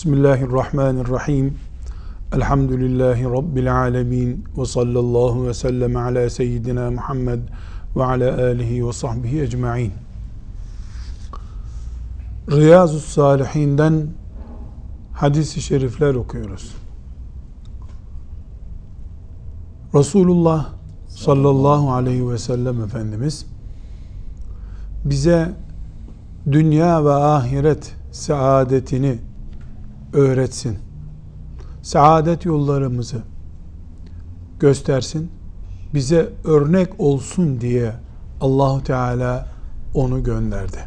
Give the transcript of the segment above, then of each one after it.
Bismillahirrahmanirrahim. Elhamdülillahi Rabbil alemin. Ve sallallahu ve sellem ala seyyidina Muhammed ve ala alihi ve sahbihi ecma'in. Riyazu Salihinden hadis-i şerifler okuyoruz. Resulullah sallallahu aleyhi ve sellem Efendimiz bize dünya ve ahiret saadetini öğretsin. Saadet yollarımızı göstersin. Bize örnek olsun diye Allahu Teala onu gönderdi.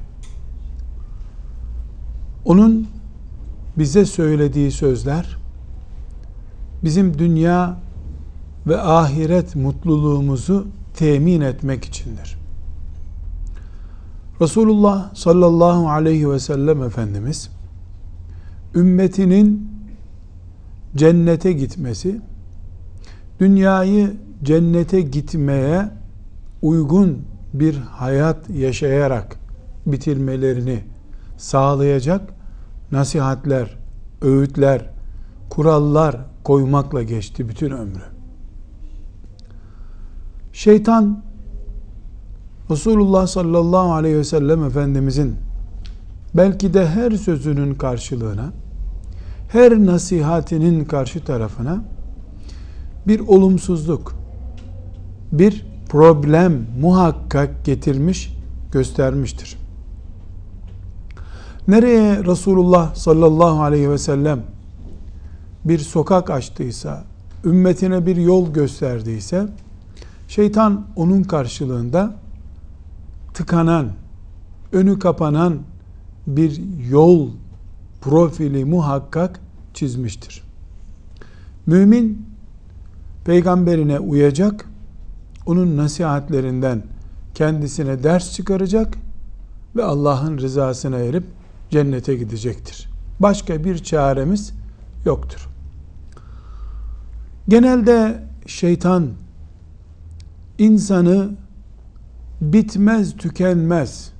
Onun bize söylediği sözler bizim dünya ve ahiret mutluluğumuzu temin etmek içindir. Resulullah sallallahu aleyhi ve sellem Efendimiz ümmetinin cennete gitmesi, dünyayı cennete gitmeye uygun bir hayat yaşayarak bitirmelerini sağlayacak nasihatler, öğütler, kurallar koymakla geçti bütün ömrü. Şeytan Resulullah sallallahu aleyhi ve sellem Efendimizin belki de her sözünün karşılığına her nasihatinin karşı tarafına bir olumsuzluk, bir problem muhakkak getirmiş, göstermiştir. Nereye Resulullah sallallahu aleyhi ve sellem bir sokak açtıysa, ümmetine bir yol gösterdiyse, şeytan onun karşılığında tıkanan, önü kapanan bir yol profili muhakkak çizmiştir. Mümin peygamberine uyacak, onun nasihatlerinden kendisine ders çıkaracak ve Allah'ın rızasına erip cennete gidecektir. Başka bir çaremiz yoktur. Genelde şeytan insanı bitmez tükenmez,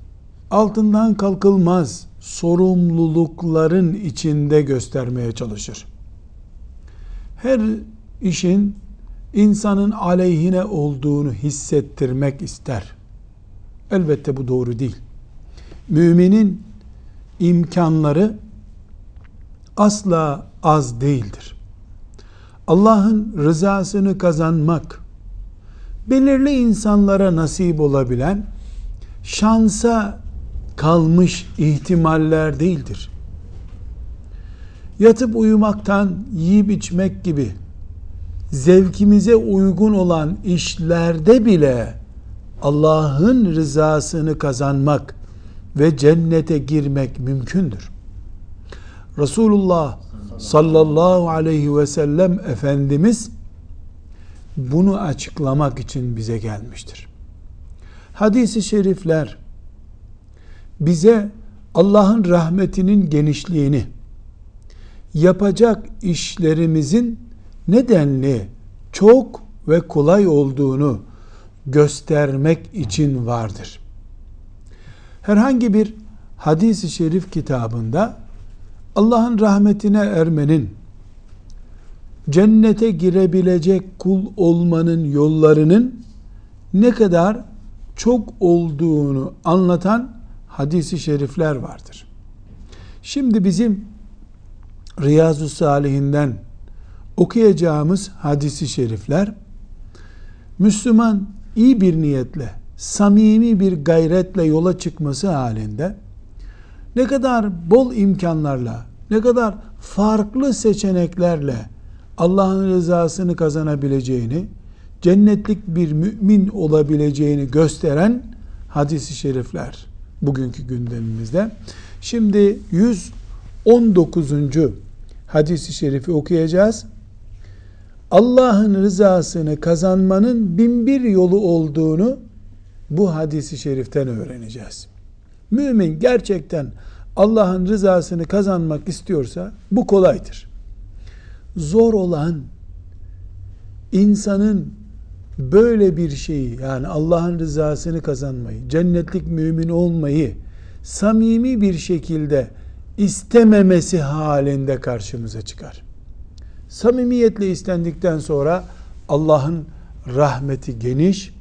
altından kalkılmaz sorumlulukların içinde göstermeye çalışır. Her işin insanın aleyhine olduğunu hissettirmek ister. Elbette bu doğru değil. Müminin imkanları asla az değildir. Allah'ın rızasını kazanmak belirli insanlara nasip olabilen şansa kalmış ihtimaller değildir. Yatıp uyumaktan, yiyip içmek gibi zevkimize uygun olan işlerde bile Allah'ın rızasını kazanmak ve cennete girmek mümkündür. Resulullah sallallahu aleyhi ve sellem Efendimiz bunu açıklamak için bize gelmiştir. Hadis-i şerifler bize Allah'ın rahmetinin genişliğini, yapacak işlerimizin nedenli çok ve kolay olduğunu göstermek için vardır. Herhangi bir hadis-i şerif kitabında Allah'ın rahmetine ermenin, cennete girebilecek kul olmanın yollarının ne kadar çok olduğunu anlatan hadisi şerifler vardır. Şimdi bizim Riyazu Salihinden okuyacağımız hadisi şerifler Müslüman iyi bir niyetle, samimi bir gayretle yola çıkması halinde ne kadar bol imkanlarla, ne kadar farklı seçeneklerle Allah'ın rızasını kazanabileceğini, cennetlik bir mümin olabileceğini gösteren hadisi şerifler bugünkü gündemimizde. Şimdi 119. hadisi şerifi okuyacağız. Allah'ın rızasını kazanmanın bin bir yolu olduğunu bu hadisi şeriften öğreneceğiz. Mümin gerçekten Allah'ın rızasını kazanmak istiyorsa bu kolaydır. Zor olan insanın böyle bir şeyi yani Allah'ın rızasını kazanmayı, cennetlik mümin olmayı samimi bir şekilde istememesi halinde karşımıza çıkar. Samimiyetle istendikten sonra Allah'ın rahmeti geniş,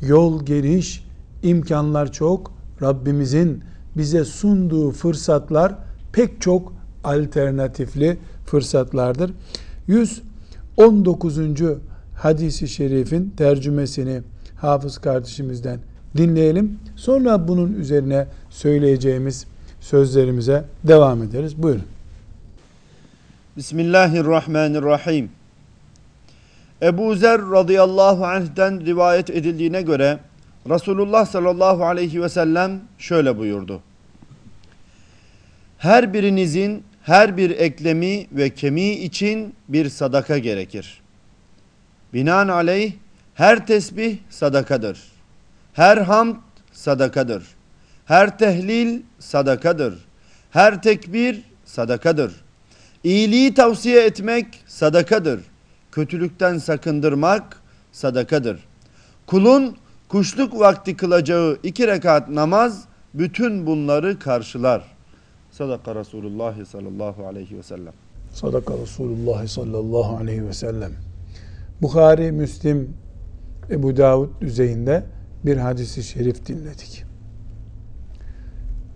yol geniş, imkanlar çok. Rabbimizin bize sunduğu fırsatlar pek çok alternatifli fırsatlardır. 119. hadisi şerifin tercümesini hafız kardeşimizden dinleyelim. Sonra bunun üzerine söyleyeceğimiz sözlerimize devam ederiz. Buyurun. Bismillahirrahmanirrahim. Ebu Zer radıyallahu anh'den rivayet edildiğine göre Resulullah sallallahu aleyhi ve sellem şöyle buyurdu. Her birinizin her bir eklemi ve kemiği için bir sadaka gerekir. Binaenaleyh her tesbih sadakadır. Her hamd sadakadır. Her tehlil sadakadır. Her tekbir sadakadır. İyiliği tavsiye etmek sadakadır. Kötülükten sakındırmak sadakadır. Kulun kuşluk vakti kılacağı iki rekat namaz bütün bunları karşılar. Sadaka Resulullah sallallahu aleyhi ve sellem. Sadaka Resulullah sallallahu aleyhi ve sellem. Bukhari, Müslim, Ebu Davud düzeyinde bir hadisi şerif dinledik.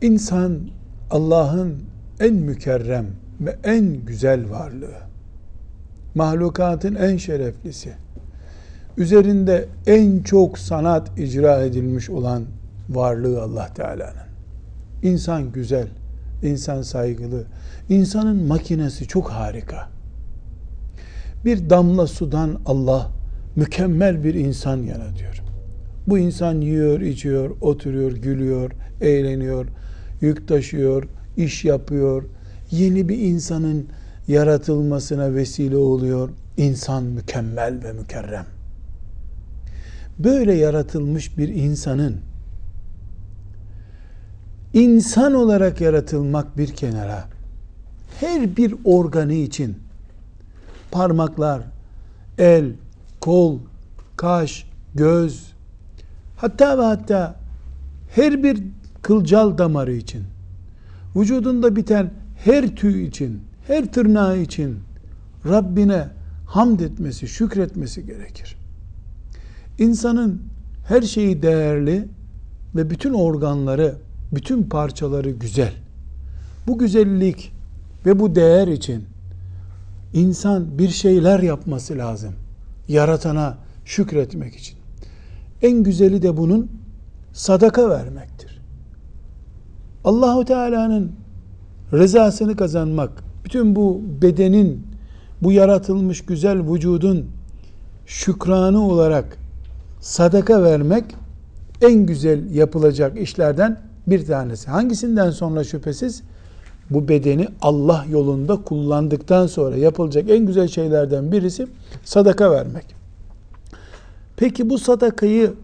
İnsan Allah'ın en mükerrem ve en güzel varlığı. Mahlukatın en şereflisi. Üzerinde en çok sanat icra edilmiş olan varlığı Allah Teala'nın. İnsan güzel, insan saygılı, insanın makinesi çok harika. Bir damla sudan Allah mükemmel bir insan yaratıyor. Bu insan yiyor, içiyor, oturuyor, gülüyor, eğleniyor, yük taşıyor, iş yapıyor. Yeni bir insanın yaratılmasına vesile oluyor. İnsan mükemmel ve mükerrem. Böyle yaratılmış bir insanın insan olarak yaratılmak bir kenara her bir organı için parmaklar, el, kol, kaş, göz hatta ve hatta her bir kılcal damarı için vücudunda biten her tüy için, her tırnağı için Rabbine hamd etmesi, şükretmesi gerekir. İnsanın her şeyi değerli ve bütün organları, bütün parçaları güzel. Bu güzellik ve bu değer için insan bir şeyler yapması lazım. Yaratana şükretmek için. En güzeli de bunun sadaka vermektir. Allahu Teala'nın rızasını kazanmak, bütün bu bedenin, bu yaratılmış güzel vücudun şükranı olarak sadaka vermek en güzel yapılacak işlerden bir tanesi. Hangisinden sonra şüphesiz bu bedeni Allah yolunda kullandıktan sonra yapılacak en güzel şeylerden birisi sadaka vermek. Peki bu sadakayı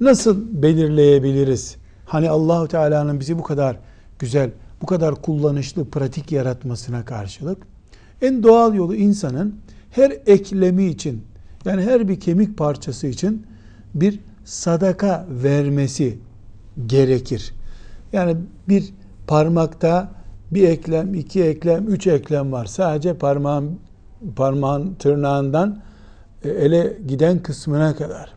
nasıl belirleyebiliriz? Hani Allahu Teala'nın bizi bu kadar güzel, bu kadar kullanışlı, pratik yaratmasına karşılık en doğal yolu insanın her eklemi için yani her bir kemik parçası için bir sadaka vermesi gerekir. Yani bir parmakta bir eklem, iki eklem, üç eklem var. Sadece parmağın, parmağın tırnağından e, ele giden kısmına kadar.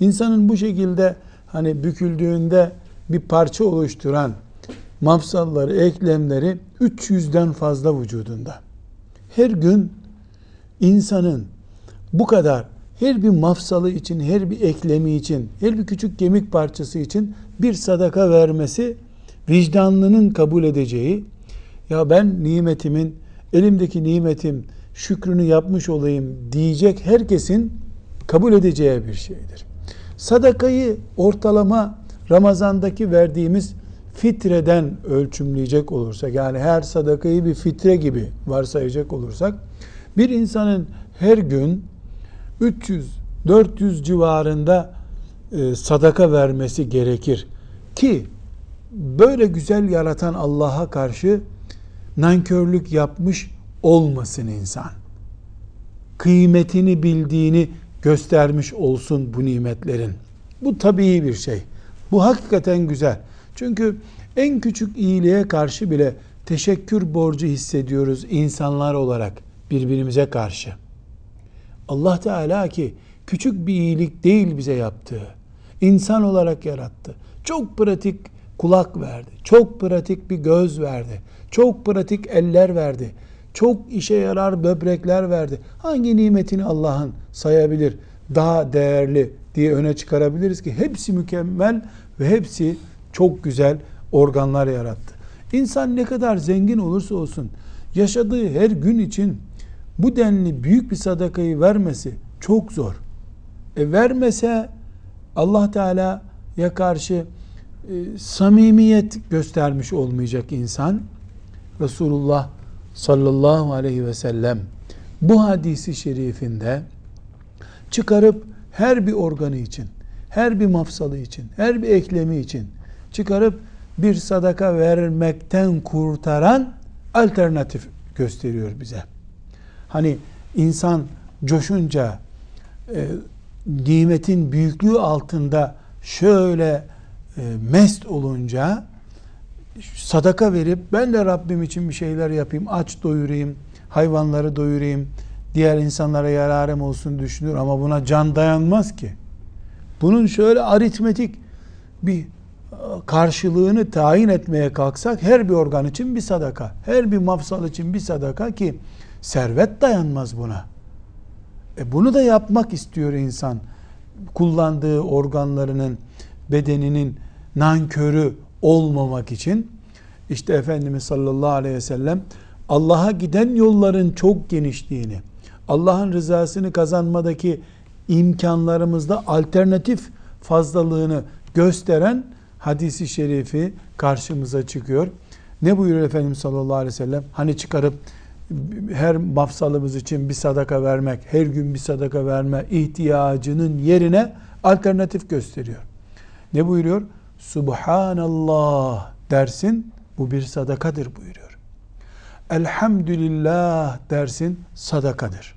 İnsanın bu şekilde hani büküldüğünde bir parça oluşturan mafsalları, eklemleri 300'den fazla vücudunda. Her gün insanın bu kadar her bir mafsalı için, her bir eklemi için, her bir küçük kemik parçası için bir sadaka vermesi vicdanlının kabul edeceği ya ben nimetimin elimdeki nimetim şükrünü yapmış olayım diyecek herkesin kabul edeceği bir şeydir. Sadakayı ortalama Ramazan'daki verdiğimiz fitreden ölçümleyecek olursak yani her sadakayı bir fitre gibi varsayacak olursak bir insanın her gün 300-400 civarında e, sadaka vermesi gerekir ki böyle güzel yaratan Allah'a karşı nankörlük yapmış olmasın insan. Kıymetini bildiğini göstermiş olsun bu nimetlerin. Bu tabii bir şey. Bu hakikaten güzel. Çünkü en küçük iyiliğe karşı bile teşekkür borcu hissediyoruz insanlar olarak birbirimize karşı. Allah Teala ki küçük bir iyilik değil bize yaptığı. İnsan olarak yarattı. Çok pratik kulak verdi. Çok pratik bir göz verdi. Çok pratik eller verdi. Çok işe yarar böbrekler verdi. Hangi nimetini Allah'ın sayabilir, daha değerli diye öne çıkarabiliriz ki hepsi mükemmel ve hepsi çok güzel organlar yarattı. İnsan ne kadar zengin olursa olsun yaşadığı her gün için bu denli büyük bir sadakayı vermesi çok zor. E vermese Allah Teala'ya karşı e, samimiyet göstermiş olmayacak insan. Resulullah sallallahu aleyhi ve sellem bu hadisi şerifinde çıkarıp her bir organı için, her bir mafsalı için, her bir eklemi için çıkarıp bir sadaka vermekten kurtaran alternatif gösteriyor bize. Hani insan coşunca e, nimetin büyüklüğü altında şöyle e, mest olunca sadaka verip ben de Rabbim için bir şeyler yapayım, aç doyurayım, hayvanları doyurayım, diğer insanlara yararım olsun düşünür ama buna can dayanmaz ki. Bunun şöyle aritmetik bir e, karşılığını tayin etmeye kalksak her bir organ için bir sadaka, her bir mafsal için bir sadaka ki servet dayanmaz buna. E bunu da yapmak istiyor insan. Kullandığı organlarının, bedeninin nankörü olmamak için işte Efendimiz sallallahu aleyhi ve sellem Allah'a giden yolların çok genişliğini, Allah'ın rızasını kazanmadaki imkanlarımızda alternatif fazlalığını gösteren hadisi şerifi karşımıza çıkıyor. Ne buyuruyor Efendimiz sallallahu aleyhi ve sellem? Hani çıkarıp her mafsalımız için bir sadaka vermek, her gün bir sadaka verme ihtiyacının yerine alternatif gösteriyor. Ne buyuruyor? Subhanallah dersin, bu bir sadakadır buyuruyor. Elhamdülillah dersin, sadakadır.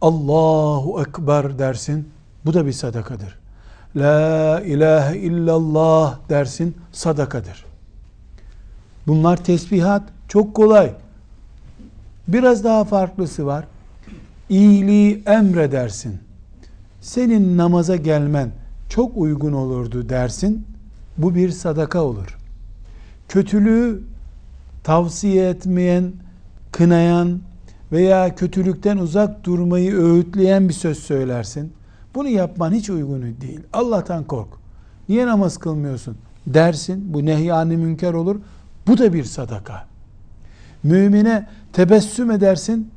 Allahu Ekber dersin, bu da bir sadakadır. La ilahe illallah dersin, sadakadır. Bunlar tesbihat, çok kolay. Biraz daha farklısı var. İyiliği emredersin. Senin namaza gelmen çok uygun olurdu dersin. Bu bir sadaka olur. Kötülüğü tavsiye etmeyen, kınayan veya kötülükten uzak durmayı öğütleyen bir söz söylersin. Bunu yapman hiç uygun değil. Allah'tan kork. Niye namaz kılmıyorsun? Dersin. Bu nehyani münker olur. Bu da bir sadaka. Mümine tebessüm edersin.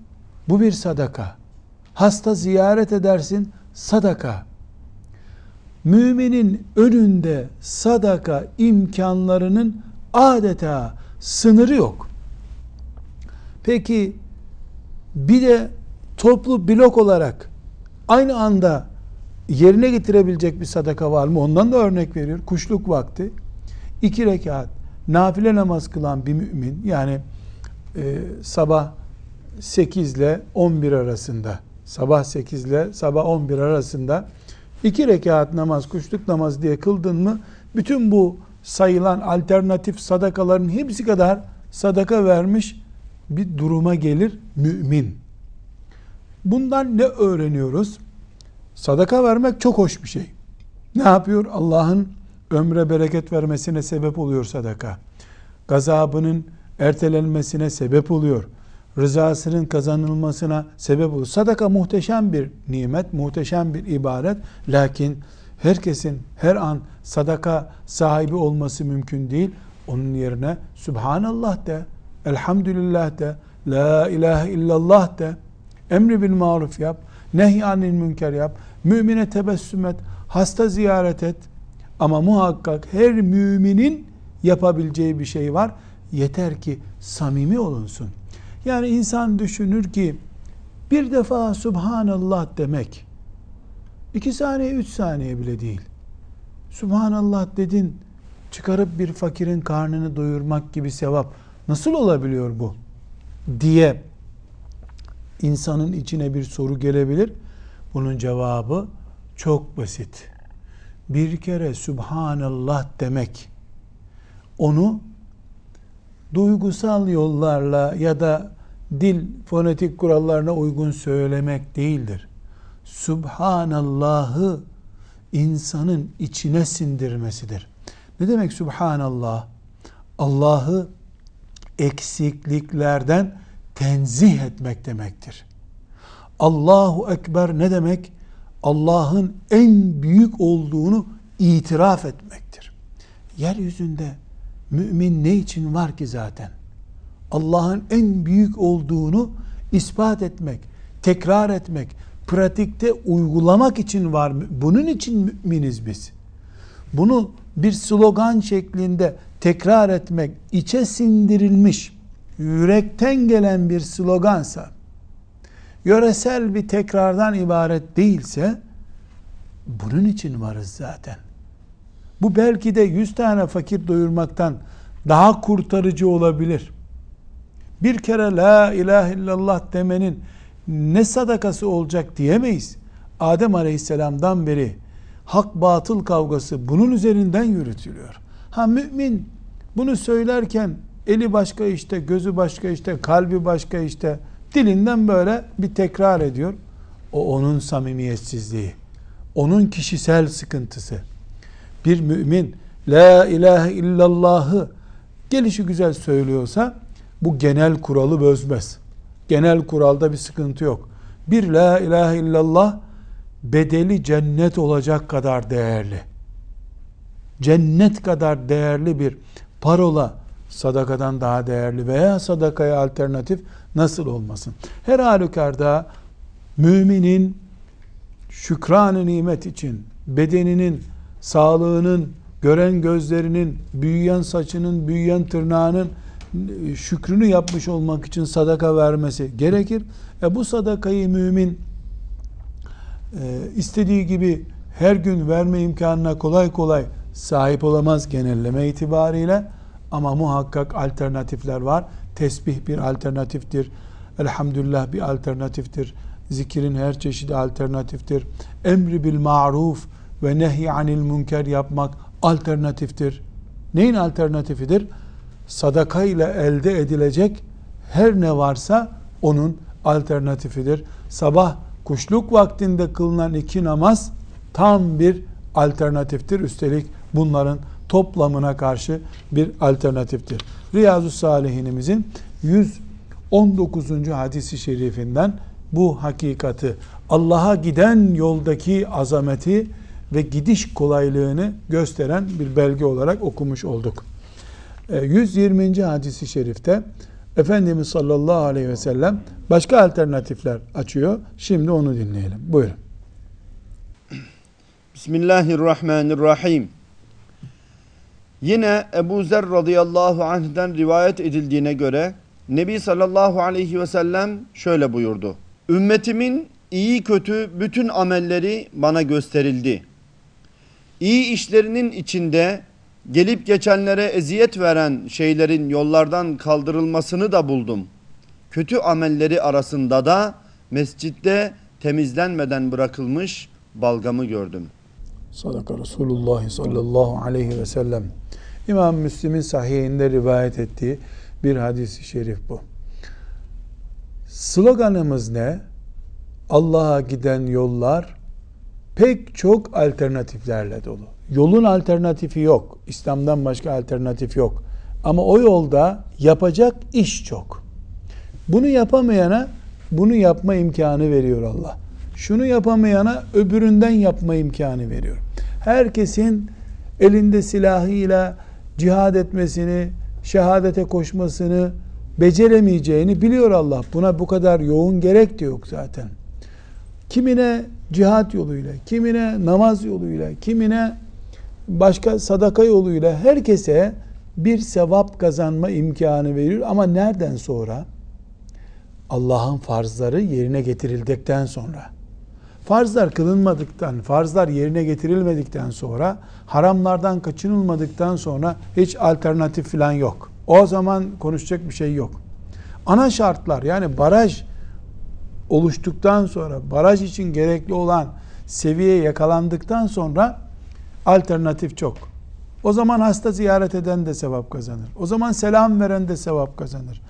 Bu bir sadaka. Hasta ziyaret edersin. Sadaka. Müminin önünde sadaka imkanlarının adeta sınırı yok. Peki bir de toplu blok olarak aynı anda yerine getirebilecek bir sadaka var mı? Ondan da örnek veriyor. Kuşluk vakti iki rekat nafile namaz kılan bir mümin yani e, sabah 8 ile 11 arasında sabah 8 ile sabah 11 arasında iki rekat namaz kuşluk namaz diye kıldın mı bütün bu sayılan alternatif sadakaların hepsi kadar sadaka vermiş bir duruma gelir mümin. Bundan ne öğreniyoruz? Sadaka vermek çok hoş bir şey. Ne yapıyor? Allah'ın ömre bereket vermesine sebep oluyor sadaka. Gazabının ertelenmesine sebep oluyor. Rızasının kazanılmasına sebep oluyor. Sadaka muhteşem bir nimet, muhteşem bir ibaret. Lakin herkesin her an sadaka sahibi olması mümkün değil. Onun yerine Subhanallah de, Elhamdülillah de, La ilahe illallah de, emri bil maruf yap, nehyanil münker yap, mümine tebessüm et, hasta ziyaret et. Ama muhakkak her müminin yapabileceği bir şey var. Yeter ki samimi olunsun. Yani insan düşünür ki bir defa Subhanallah demek iki saniye üç saniye bile değil. Subhanallah dedin çıkarıp bir fakirin karnını doyurmak gibi sevap nasıl olabiliyor bu? diye insanın içine bir soru gelebilir. Bunun cevabı çok basit. Bir kere Subhanallah demek onu duygusal yollarla ya da dil fonetik kurallarına uygun söylemek değildir. Subhanallah'ı insanın içine sindirmesidir. Ne demek Subhanallah? Allah'ı eksikliklerden tenzih etmek demektir. Allahu Ekber ne demek? Allah'ın en büyük olduğunu itiraf etmektir. Yeryüzünde mümin ne için var ki zaten? Allah'ın en büyük olduğunu ispat etmek, tekrar etmek, pratikte uygulamak için var. Bunun için müminiz biz. Bunu bir slogan şeklinde tekrar etmek, içe sindirilmiş, yürekten gelen bir slogansa, yöresel bir tekrardan ibaret değilse, bunun için varız zaten. Bu belki de yüz tane fakir doyurmaktan daha kurtarıcı olabilir. Bir kere la ilahe illallah demenin ne sadakası olacak diyemeyiz. Adem aleyhisselamdan beri hak batıl kavgası bunun üzerinden yürütülüyor. Ha mümin bunu söylerken eli başka işte, gözü başka işte, kalbi başka işte, dilinden böyle bir tekrar ediyor. O onun samimiyetsizliği. Onun kişisel sıkıntısı. Bir mümin la ilahe illallah'ı gelişi güzel söylüyorsa bu genel kuralı bozmaz. Genel kuralda bir sıkıntı yok. Bir la ilahe illallah bedeli cennet olacak kadar değerli. Cennet kadar değerli bir parola sadakadan daha değerli veya sadakaya alternatif nasıl olmasın? Her halükarda müminin şükran nimet için bedeninin, sağlığının, gören gözlerinin, büyüyen saçının, büyüyen tırnağının şükrünü yapmış olmak için sadaka vermesi gerekir. E bu sadakayı mümin e, istediği gibi her gün verme imkanına kolay kolay sahip olamaz genelleme itibariyle ama muhakkak alternatifler var. Tesbih bir alternatiftir. Elhamdülillah bir alternatiftir. Zikirin her çeşidi alternatiftir. Emri bil maruf ve nehy anil münker yapmak alternatiftir. Neyin alternatifidir? Sadaka ile elde edilecek her ne varsa onun alternatifidir. Sabah kuşluk vaktinde kılınan iki namaz tam bir alternatiftir. Üstelik bunların toplamına karşı bir alternatiftir. Riyazu Salihinimizin 119. hadisi şerifinden bu hakikati Allah'a giden yoldaki azameti ve gidiş kolaylığını gösteren bir belge olarak okumuş olduk. 120. E, hadisi şerifte Efendimiz sallallahu aleyhi ve sellem başka alternatifler açıyor. Şimdi onu dinleyelim. Buyurun. Bismillahirrahmanirrahim. Yine Ebu Zer radıyallahu anh'den rivayet edildiğine göre Nebi sallallahu aleyhi ve sellem şöyle buyurdu. Ümmetimin iyi kötü bütün amelleri bana gösterildi. İyi işlerinin içinde gelip geçenlere eziyet veren şeylerin yollardan kaldırılmasını da buldum. Kötü amelleri arasında da mescitte temizlenmeden bırakılmış balgamı gördüm. Sadaka Resulullah sallallahu aleyhi ve sellem. İmam Müslim'in sahihinde rivayet ettiği bir hadis-i şerif bu. Sloganımız ne? Allah'a giden yollar pek çok alternatiflerle dolu. Yolun alternatifi yok. İslam'dan başka alternatif yok. Ama o yolda yapacak iş çok. Bunu yapamayana bunu yapma imkanı veriyor Allah. Şunu yapamayana öbüründen yapma imkanı veriyor. Herkesin elinde silahıyla cihad etmesini, şehadete koşmasını beceremeyeceğini biliyor Allah. Buna bu kadar yoğun gerek de yok zaten. Kimine cihat yoluyla, kimine namaz yoluyla, kimine başka sadaka yoluyla herkese bir sevap kazanma imkanı veriyor. Ama nereden sonra? Allah'ın farzları yerine getirildikten sonra. Farzlar kılınmadıktan, farzlar yerine getirilmedikten sonra, haramlardan kaçınılmadıktan sonra hiç alternatif falan yok. O zaman konuşacak bir şey yok. Ana şartlar yani baraj oluştuktan sonra, baraj için gerekli olan seviye yakalandıktan sonra alternatif çok. O zaman hasta ziyaret eden de sevap kazanır. O zaman selam veren de sevap kazanır.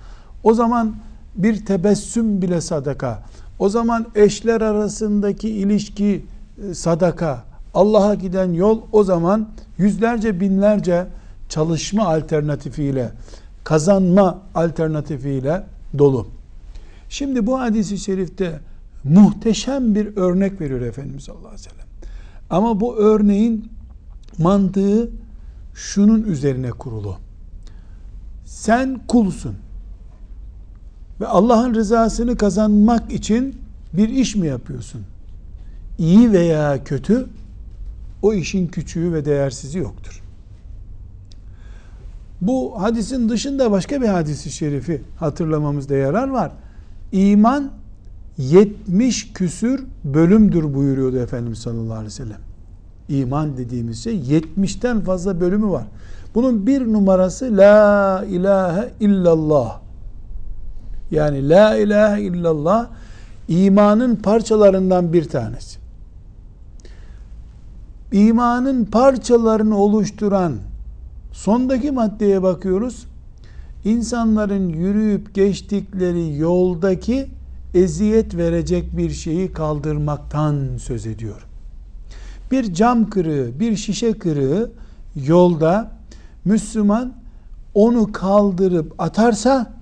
O zaman bir tebessüm bile sadaka. O zaman eşler arasındaki ilişki e, sadaka. Allah'a giden yol o zaman yüzlerce binlerce çalışma alternatifiyle, kazanma alternatifiyle dolu. Şimdi bu hadisi şerifte muhteşem bir örnek veriyor Efendimiz sallallahu aleyhi ve sellem. Ama bu örneğin mantığı şunun üzerine kurulu. Sen kulsun. Ve Allah'ın rızasını kazanmak için bir iş mi yapıyorsun? İyi veya kötü o işin küçüğü ve değersizi yoktur. Bu hadisin dışında başka bir hadisi şerifi hatırlamamızda yarar var. İman 70 küsür bölümdür buyuruyordu Efendimiz sallallahu aleyhi ve sellem. İman dediğimiz şey 70'ten fazla bölümü var. Bunun bir numarası La ilahe illallah. Yani La ilahe illallah imanın parçalarından bir tanesi. İmanın parçalarını oluşturan sondaki maddeye bakıyoruz. İnsanların yürüyüp geçtikleri yoldaki eziyet verecek bir şeyi kaldırmaktan söz ediyor. Bir cam kırığı, bir şişe kırığı yolda Müslüman onu kaldırıp atarsa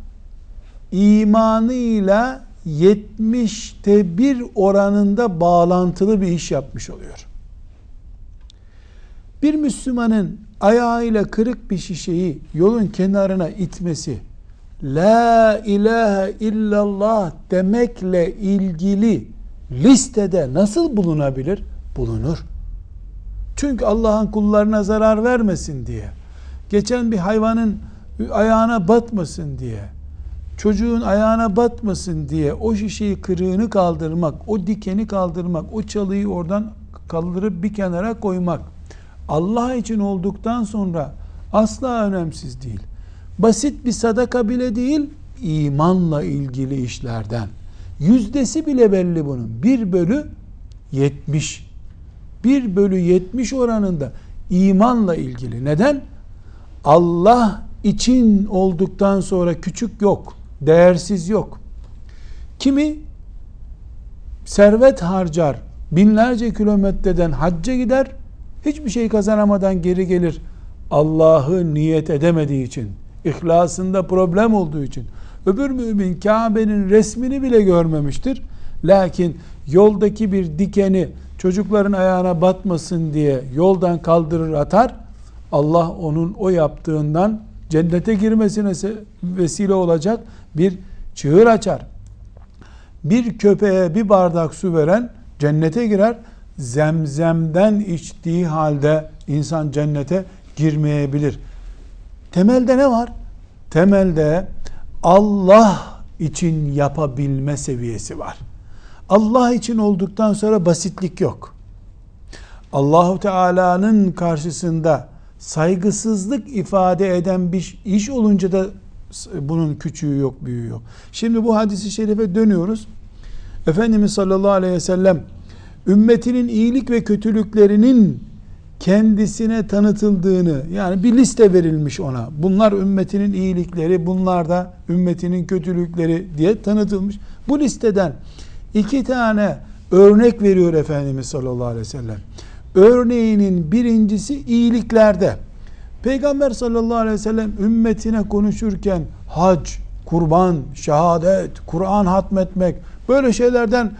imanıyla 70'te bir oranında bağlantılı bir iş yapmış oluyor. Bir Müslümanın ayağıyla kırık bir şişeyi yolun kenarına itmesi La ilahe illallah demekle ilgili listede nasıl bulunabilir? Bulunur. Çünkü Allah'ın kullarına zarar vermesin diye. Geçen bir hayvanın ayağına batmasın diye. Çocuğun ayağına batmasın diye o şişeyi kırığını kaldırmak, o dikeni kaldırmak, o çalıyı oradan kaldırıp bir kenara koymak. Allah için olduktan sonra asla önemsiz değil. Basit bir sadaka bile değil, imanla ilgili işlerden. Yüzdesi bile belli bunun. Bir bölü yetmiş 1 bölü 70 oranında imanla ilgili. Neden? Allah için olduktan sonra küçük yok, değersiz yok. Kimi servet harcar, binlerce kilometreden hacca gider, hiçbir şey kazanamadan geri gelir. Allah'ı niyet edemediği için, ihlasında problem olduğu için. Öbür mümin Kabe'nin resmini bile görmemiştir. Lakin yoldaki bir dikeni çocukların ayağına batmasın diye yoldan kaldırır atar. Allah onun o yaptığından cennete girmesine vesile olacak bir çığır açar. Bir köpeğe bir bardak su veren cennete girer. Zemzemden içtiği halde insan cennete girmeyebilir. Temelde ne var? Temelde Allah için yapabilme seviyesi var. Allah için olduktan sonra basitlik yok. Allahu Teala'nın karşısında saygısızlık ifade eden bir iş olunca da bunun küçüğü yok, büyüğü yok. Şimdi bu hadisi şerife dönüyoruz. Efendimiz sallallahu aleyhi ve sellem ümmetinin iyilik ve kötülüklerinin kendisine tanıtıldığını yani bir liste verilmiş ona. Bunlar ümmetinin iyilikleri, bunlar da ümmetinin kötülükleri diye tanıtılmış. Bu listeden iki tane örnek veriyor Efendimiz sallallahu aleyhi ve sellem. Örneğinin birincisi iyiliklerde. Peygamber sallallahu aleyhi ve sellem ümmetine konuşurken hac, kurban, şehadet, Kur'an hatmetmek böyle şeylerden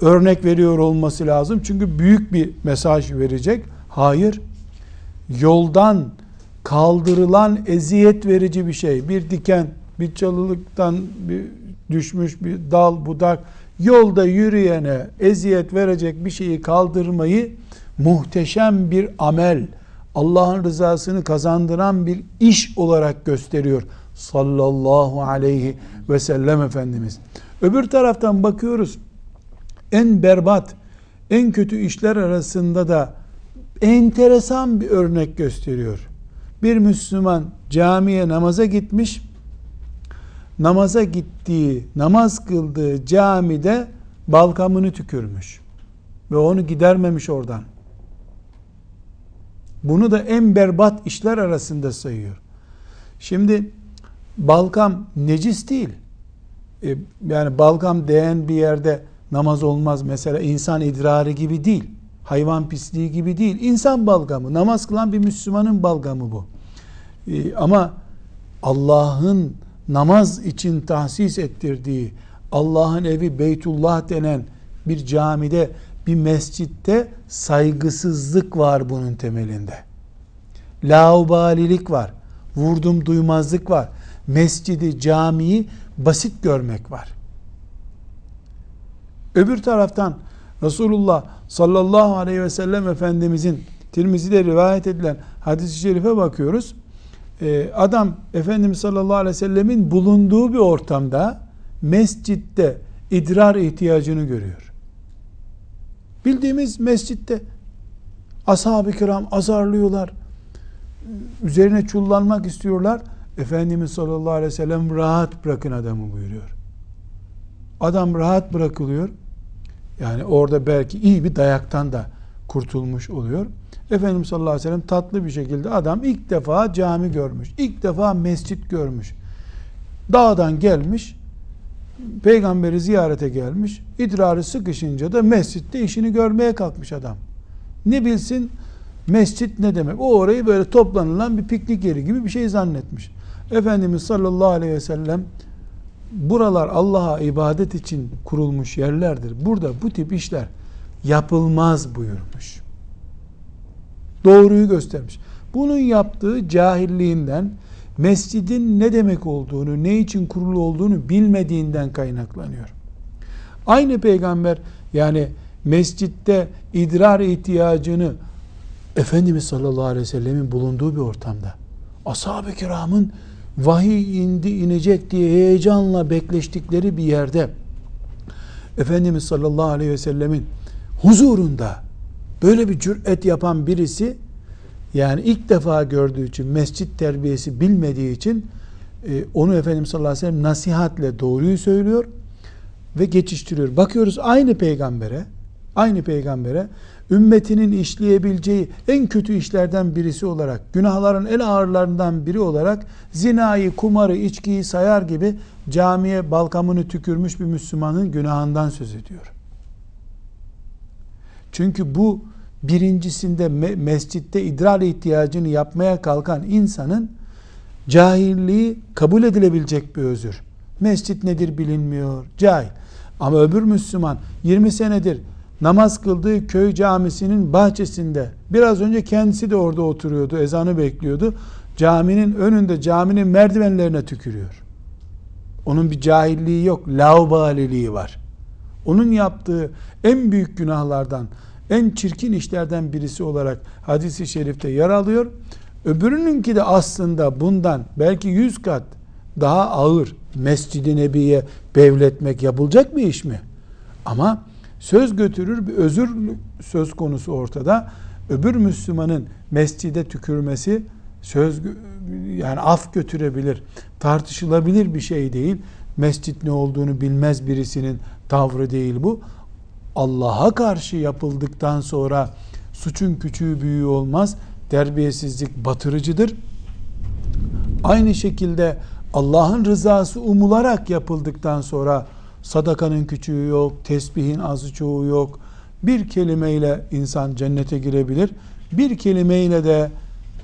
örnek veriyor olması lazım. Çünkü büyük bir mesaj verecek. Hayır. Yoldan kaldırılan eziyet verici bir şey. Bir diken, bir çalılıktan bir düşmüş bir dal, budak yolda yürüyene eziyet verecek bir şeyi kaldırmayı muhteşem bir amel, Allah'ın rızasını kazandıran bir iş olarak gösteriyor sallallahu aleyhi ve sellem Efendimiz. Öbür taraftan bakıyoruz en berbat, en kötü işler arasında da enteresan bir örnek gösteriyor. Bir Müslüman camiye namaza gitmiş, namaza gittiği, namaz kıldığı camide balkamını tükürmüş ve onu gidermemiş oradan. Bunu da en berbat işler arasında sayıyor. Şimdi balgam necis değil. E, yani balgam değen bir yerde namaz olmaz. Mesela insan idrarı gibi değil. Hayvan pisliği gibi değil. İnsan balgamı. Namaz kılan bir Müslümanın balgamı bu. E, ama Allah'ın namaz için tahsis ettirdiği Allah'ın evi Beytullah denen bir camide bir mescitte saygısızlık var bunun temelinde. Laubalilik var. Vurdum duymazlık var. Mescidi, camiyi basit görmek var. Öbür taraftan Resulullah sallallahu aleyhi ve sellem Efendimizin Tirmizi'de rivayet edilen hadis-i şerife bakıyoruz. Ee, adam Efendimiz sallallahu aleyhi ve sellemin bulunduğu bir ortamda mescitte idrar ihtiyacını görüyor. Bildiğimiz mescitte ashab-ı kiram azarlıyorlar. Üzerine çullanmak istiyorlar. Efendimiz sallallahu aleyhi ve sellem rahat bırakın adamı buyuruyor. Adam rahat bırakılıyor. Yani orada belki iyi bir dayaktan da kurtulmuş oluyor. Efendimiz sallallahu aleyhi ve sellem tatlı bir şekilde adam ilk defa cami görmüş. ilk defa mescit görmüş. Dağdan gelmiş. Peygamberi ziyarete gelmiş. İdrarı sıkışınca da mescitte işini görmeye kalkmış adam. Ne bilsin mescit ne demek? O orayı böyle toplanılan bir piknik yeri gibi bir şey zannetmiş. Efendimiz sallallahu aleyhi ve sellem buralar Allah'a ibadet için kurulmuş yerlerdir. Burada bu tip işler yapılmaz buyurmuş. Doğruyu göstermiş. Bunun yaptığı cahilliğinden mescidin ne demek olduğunu, ne için kurulu olduğunu bilmediğinden kaynaklanıyor. Aynı peygamber yani mescitte idrar ihtiyacını Efendimiz sallallahu aleyhi ve sellemin bulunduğu bir ortamda ashab-ı kiramın vahiy indi inecek diye heyecanla bekleştikleri bir yerde Efendimiz sallallahu aleyhi ve sellemin huzurunda böyle bir cüret yapan birisi yani ilk defa gördüğü için mescit terbiyesi bilmediği için e, onu Efendimiz sallallahu aleyhi ve sellem nasihatle doğruyu söylüyor ve geçiştiriyor. Bakıyoruz aynı peygambere aynı peygambere ümmetinin işleyebileceği en kötü işlerden birisi olarak, günahların en ağırlarından biri olarak zinayı, kumarı, içkiyi sayar gibi camiye balkamını tükürmüş bir Müslümanın günahından söz ediyor. Çünkü bu birincisinde mescitte idrar ihtiyacını yapmaya kalkan insanın cahilliği kabul edilebilecek bir özür. Mescit nedir bilinmiyor, cahil. Ama öbür Müslüman 20 senedir namaz kıldığı köy camisinin bahçesinde biraz önce kendisi de orada oturuyordu ezanı bekliyordu caminin önünde caminin merdivenlerine tükürüyor onun bir cahilliği yok laubaliliği var onun yaptığı en büyük günahlardan en çirkin işlerden birisi olarak hadisi şerifte yer alıyor öbürününki de aslında bundan belki yüz kat daha ağır Mescid-i Nebi'ye bevletmek yapılacak bir iş mi? Ama söz götürür bir özür söz konusu ortada. Öbür Müslümanın mescide tükürmesi söz yani af götürebilir, tartışılabilir bir şey değil. Mescit ne olduğunu bilmez birisinin tavrı değil bu. Allah'a karşı yapıldıktan sonra suçun küçüğü büyüğü olmaz. Terbiyesizlik batırıcıdır. Aynı şekilde Allah'ın rızası umularak yapıldıktan sonra Sadakanın küçüğü yok, tesbihin azı çoğu yok. Bir kelimeyle insan cennete girebilir. Bir kelimeyle de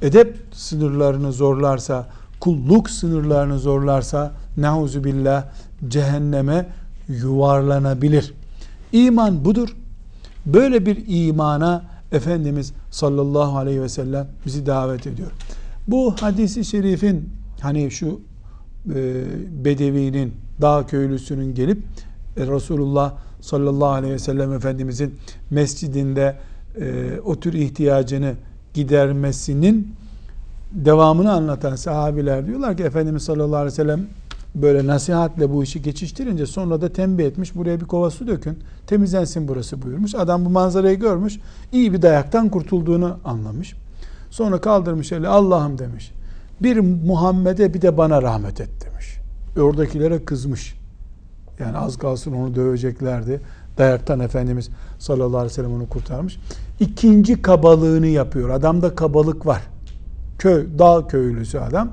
edep sınırlarını zorlarsa, kulluk sınırlarını zorlarsa nauzu billah cehenneme yuvarlanabilir. İman budur. Böyle bir imana Efendimiz sallallahu aleyhi ve sellem bizi davet ediyor. Bu hadisi şerifin hani şu e, bedevinin dağ köylüsünün gelip e, Resulullah sallallahu aleyhi ve sellem Efendimizin mescidinde e, o tür ihtiyacını gidermesinin devamını anlatan sahabiler diyorlar ki Efendimiz sallallahu aleyhi ve sellem böyle nasihatle bu işi geçiştirince sonra da tembih etmiş buraya bir kova su dökün temizlensin burası buyurmuş. Adam bu manzarayı görmüş iyi bir dayaktan kurtulduğunu anlamış. Sonra kaldırmış eli Allah'ım demiş. Bir Muhammed'e bir de bana rahmet et demiş. Oradakilere kızmış. Yani az kalsın onu döveceklerdi. Dayaktan Efendimiz sallallahu aleyhi ve sellem onu kurtarmış. İkinci kabalığını yapıyor. Adamda kabalık var. Köy, dağ köylüsü adam.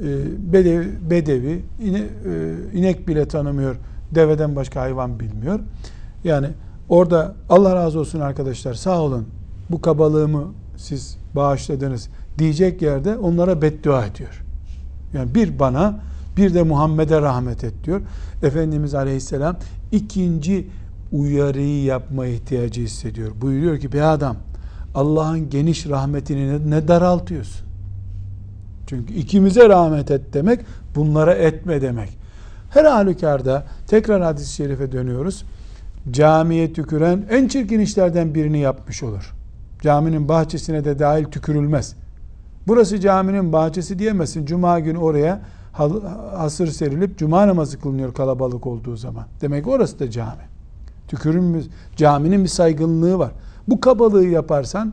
Ee, Bedevi, bedevi e, inek bile tanımıyor. Deveden başka hayvan bilmiyor. Yani orada Allah razı olsun arkadaşlar sağ olun bu kabalığımı siz bağışladınız diyecek yerde onlara beddua ediyor. Yani bir bana bir de Muhammed'e rahmet et diyor. Efendimiz Aleyhisselam ikinci uyarıyı yapma ihtiyacı hissediyor. Buyuruyor ki be adam Allah'ın geniş rahmetini ne daraltıyorsun? Çünkü ikimize rahmet et demek bunlara etme demek. Her halükarda tekrar hadis-i şerife dönüyoruz. Camiye tüküren en çirkin işlerden birini yapmış olur. Caminin bahçesine de dahil tükürülmez. Burası caminin bahçesi diyemezsin. Cuma günü oraya hasır serilip cuma namazı kılınıyor kalabalık olduğu zaman. Demek orası da cami. Tükürülmüş, caminin bir saygınlığı var. Bu kabalığı yaparsan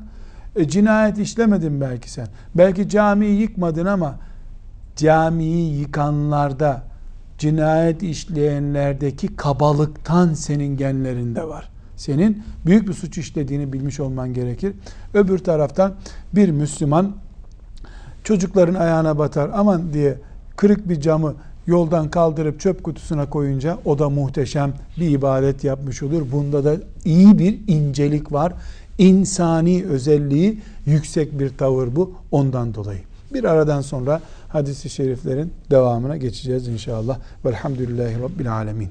e, cinayet işlemedin belki sen. Belki camiyi yıkmadın ama camiyi yıkanlarda cinayet işleyenlerdeki kabalıktan senin genlerinde var. Senin büyük bir suç işlediğini bilmiş olman gerekir. Öbür taraftan bir Müslüman çocukların ayağına batar aman diye kırık bir camı yoldan kaldırıp çöp kutusuna koyunca o da muhteşem bir ibadet yapmış olur. Bunda da iyi bir incelik var. İnsani özelliği yüksek bir tavır bu ondan dolayı. Bir aradan sonra hadisi şeriflerin devamına geçeceğiz inşallah. Velhamdülillahi Rabbil Alemin.